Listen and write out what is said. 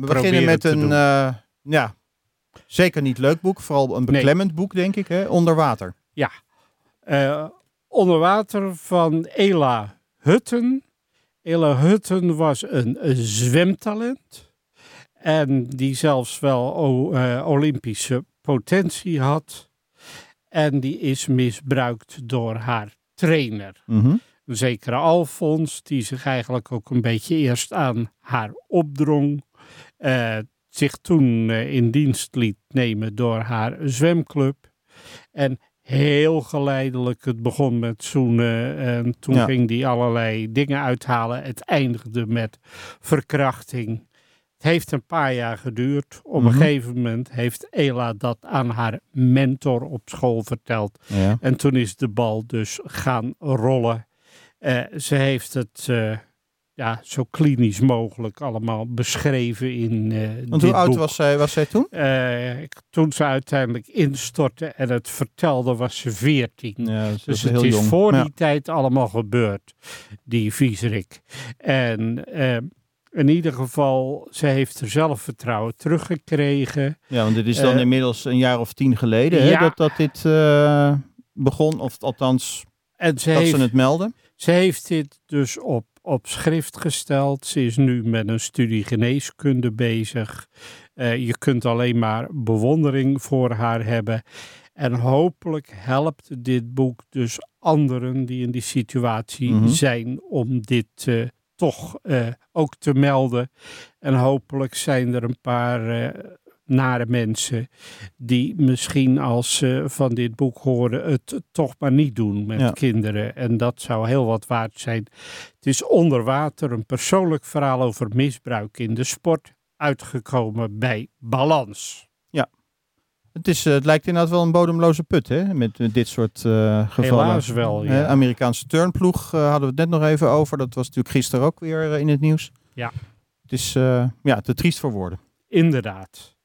we beginnen met een, uh, ja, zeker niet leuk boek. Vooral een beklemmend boek, denk ik, hè? Onder water. Ja, uh, Onder water van Ela Hutten. Ela Hutten was een, een zwemtalent. En die zelfs wel Olympische potentie had. En die is misbruikt door haar trainer. Mm Een zekere Alfons, die zich eigenlijk ook een beetje eerst aan haar opdrong. Uh, zich toen uh, in dienst liet nemen door haar zwemclub. En heel geleidelijk, het begon met zoenen en toen ging die allerlei dingen uithalen. Het eindigde met verkrachting. Het heeft een paar jaar geduurd. Op een mhm. gegeven moment heeft Ela dat aan haar mentor op school verteld. Ja. En toen is de bal dus gaan rollen. Uh, ze heeft het uh, ja, zo klinisch mogelijk allemaal beschreven in uh, Want hoe oud was zij, was zij toen? toen ze uiteindelijk instortte en het vertelde was ze veertien. Ja, dus het is voor die tijd allemaal gebeurd, die viezerik. En in ieder geval, ze heeft er zelfvertrouwen teruggekregen. Ja, want dit is dan inmiddels een jaar of tien geleden ja, hè, dat, dat dit begon, of althans en ze dat heeft, ze het melden. Ze heeft dit dus op, op schrift gesteld. Ze is nu met een studie geneeskunde bezig. Uh, je kunt alleen maar bewondering voor haar hebben. En hopelijk helpt dit boek dus anderen die in die situatie mm -hmm. zijn om dit uh, toch uh, ook te melden. En hopelijk zijn er een paar nare mensen die misschien als ze van dit boek horen het toch maar niet doen met ja. kinderen. En dat zou heel wat waard zijn. Het is onder water een persoonlijk verhaal over misbruik in de sport uitgekomen bij Balans. Het, is, eh, het lijkt inderdaad wel een bodemloze put, hè? Met, met dit soort uh, gevallen. Helaas wel, ja. Amerikaanse turnploeg uh, hadden we het net nog even over. Dat was natuurlijk gisteren ook weer in het nieuws. Ja. Het is ja, te triest voor woorden. Inderdaad.